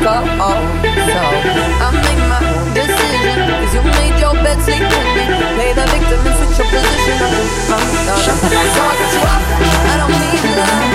go. So I make my own decision. Cause you made your bed, sleep with me. Play the victim and switch your position. I'm, I'm, I'm, I'm, I'm, I'm, I'm, I'm, I'm, I'm, I'm,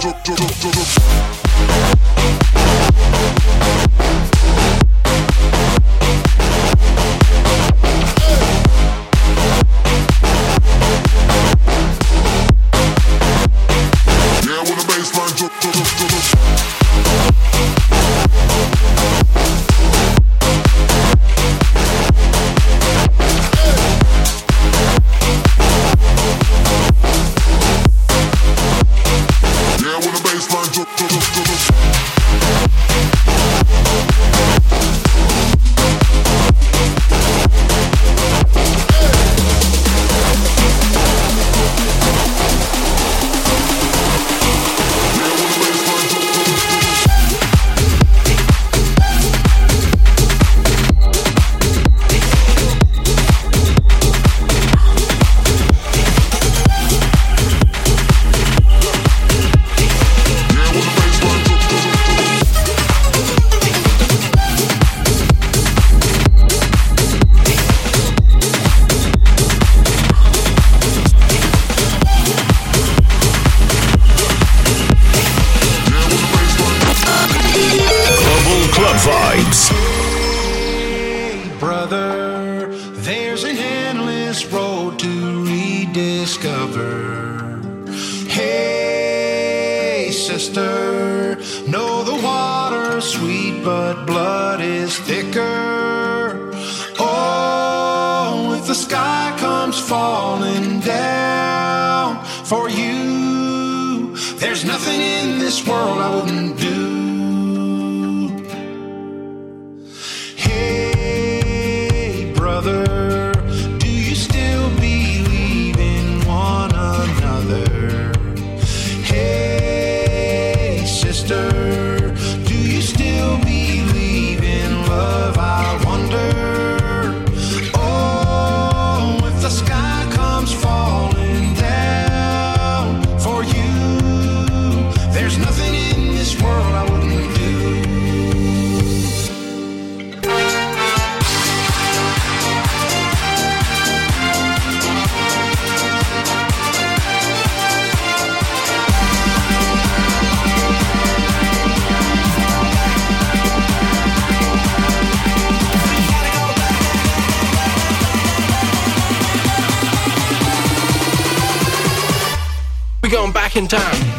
Drop, drop, drop, drop, drop. In time.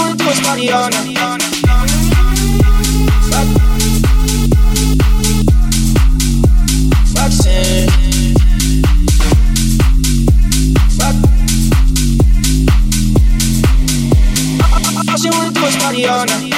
cuerpo es Mariana. Es pues, Mariana.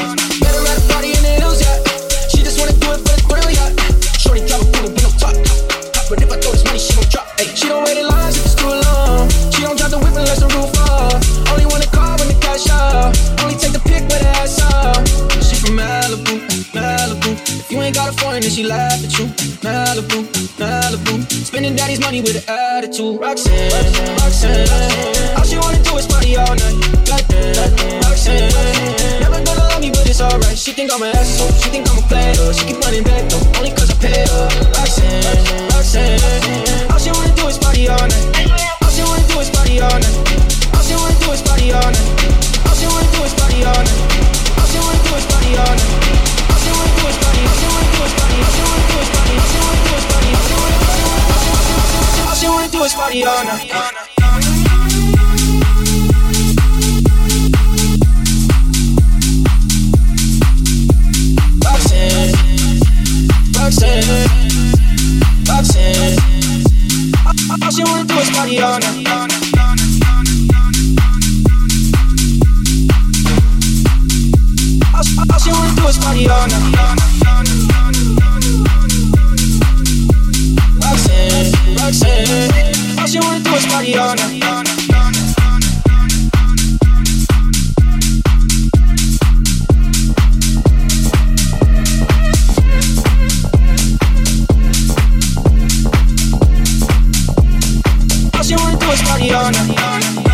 I'm an asshole. she think I'm a player. She keep running back, though, only cause I pay her. Roxanne, Roxanne. All she wanna do is party all night. All she wanna do is party all night. All she wanna do is party all night. All she wanna do is party all night. All she wanna do is party all night. All she wanna do is party. All she wanna do is party. All she wanna do is party. All she wanna do is party. All she wanna do is party all night. on, on, on.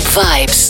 Club vibes.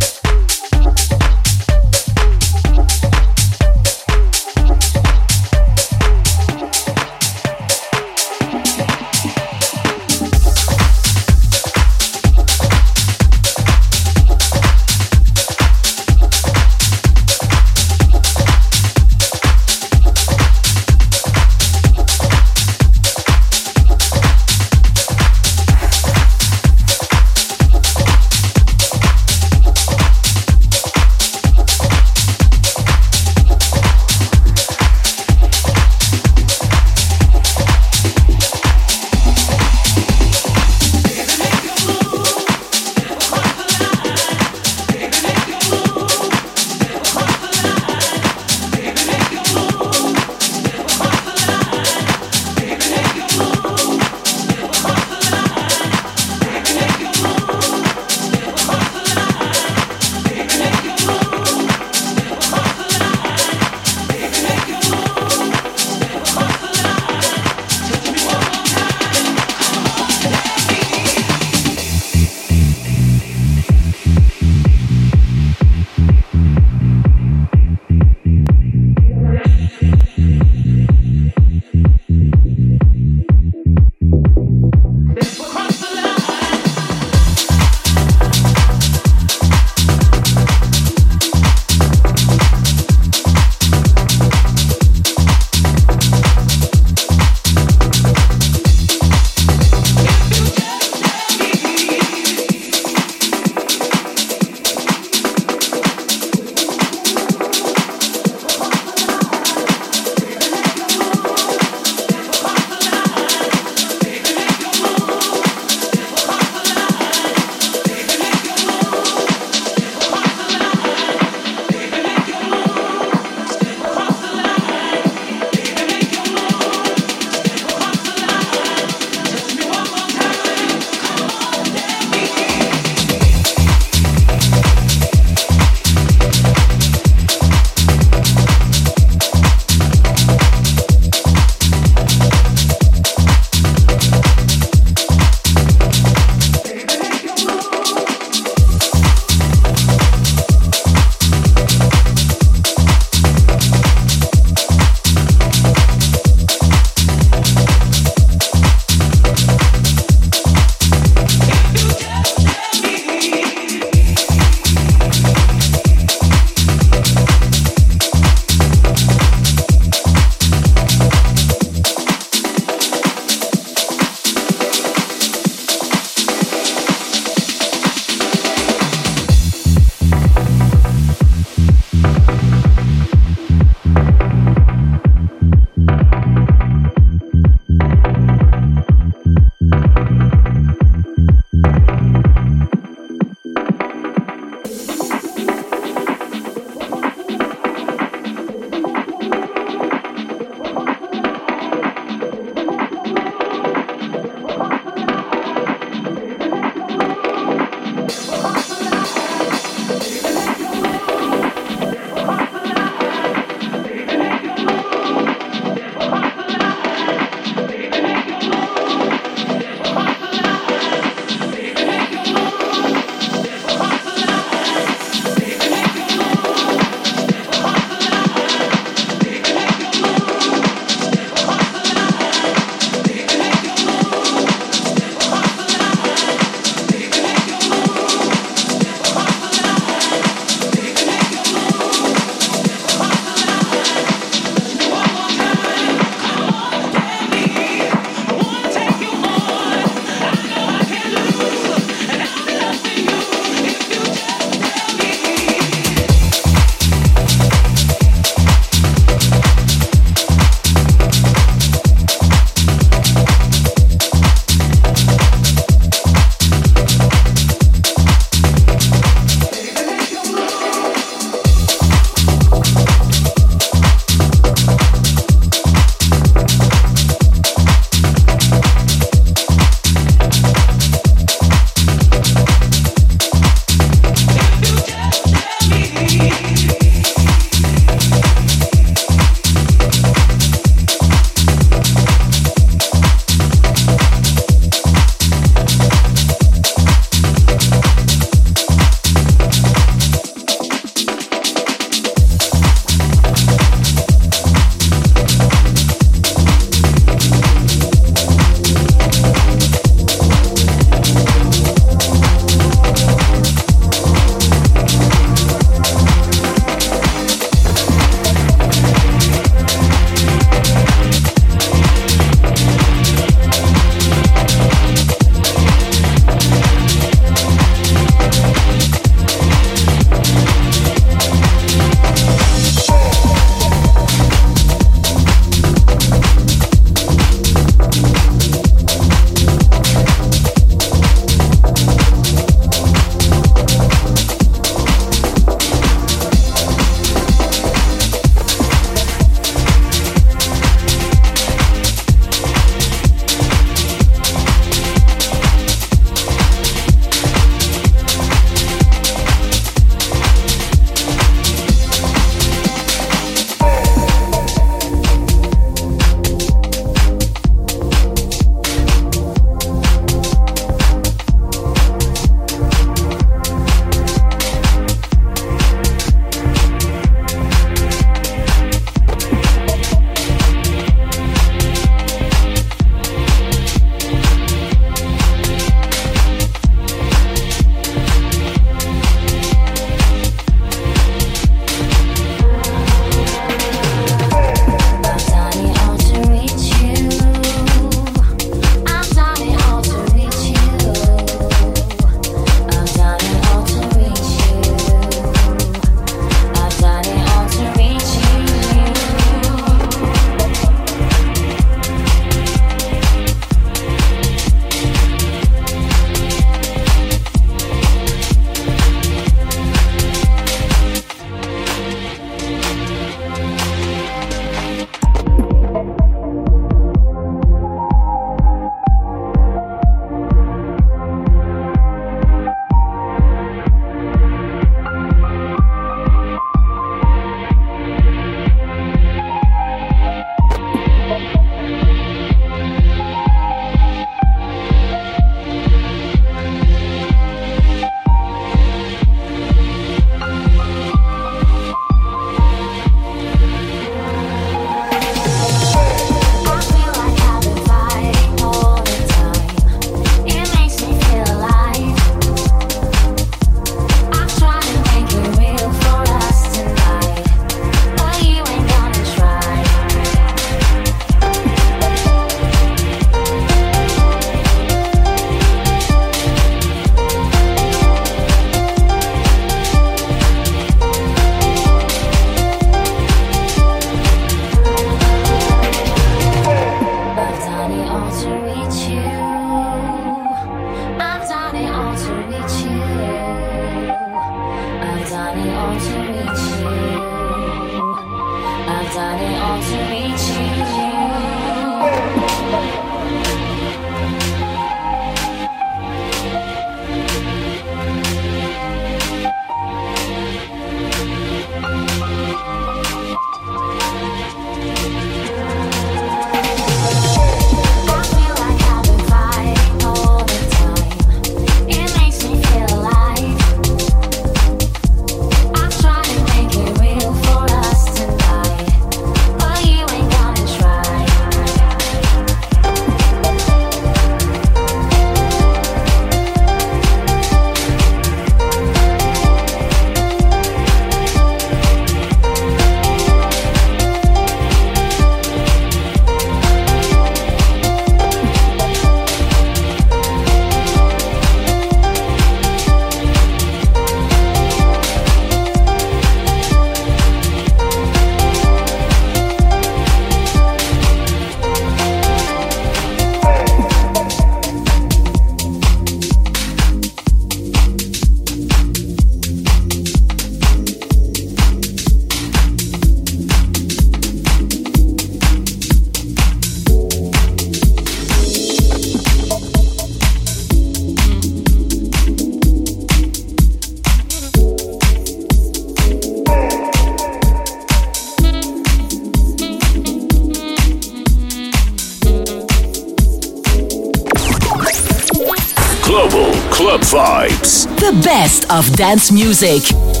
Of dance music.